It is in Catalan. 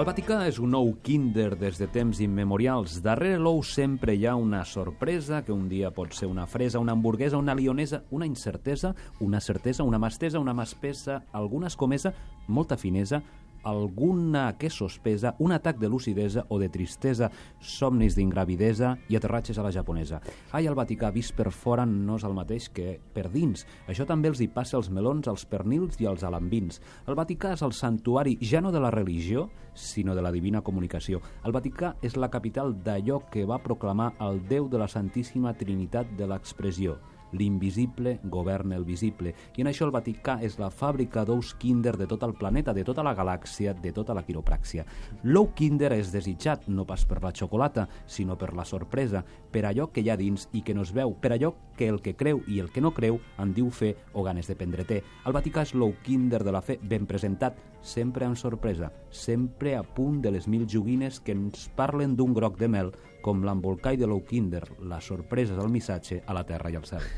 El Vaticà és un nou kinder des de temps immemorials. Darrere l'ou sempre hi ha una sorpresa, que un dia pot ser una fresa, una hamburguesa, una lionesa, una incertesa, una certesa, una mastesa, una maspesa, alguna escomesa, molta finesa, alguna que sospesa, un atac de lucidesa o de tristesa, somnis d'ingravidesa i aterratges a la japonesa. Ai, el Vaticà vist per fora no és el mateix que per dins. Això també els hi passa als melons, als pernils i als alambins. El Vaticà és el santuari ja no de la religió, sinó de la divina comunicació. El Vaticà és la capital d'allò que va proclamar el Déu de la Santíssima Trinitat de l'expressió l'invisible governa el visible. I en això el Vaticà és la fàbrica d'ous kinder de tot el planeta, de tota la galàxia, de tota la quiropràxia. L'ou kinder és desitjat no pas per la xocolata, sinó per la sorpresa, per allò que hi ha dins i que no es veu, per allò que el que creu i el que no creu en diu fer o ganes de prendre té. El Vaticà és l'ou kinder de la fe ben presentat, sempre amb sorpresa, sempre a punt de les mil joguines que ens parlen d'un groc de mel com l'embolcall de l'ou kinder, la sorpresa del missatge a la terra i al cel.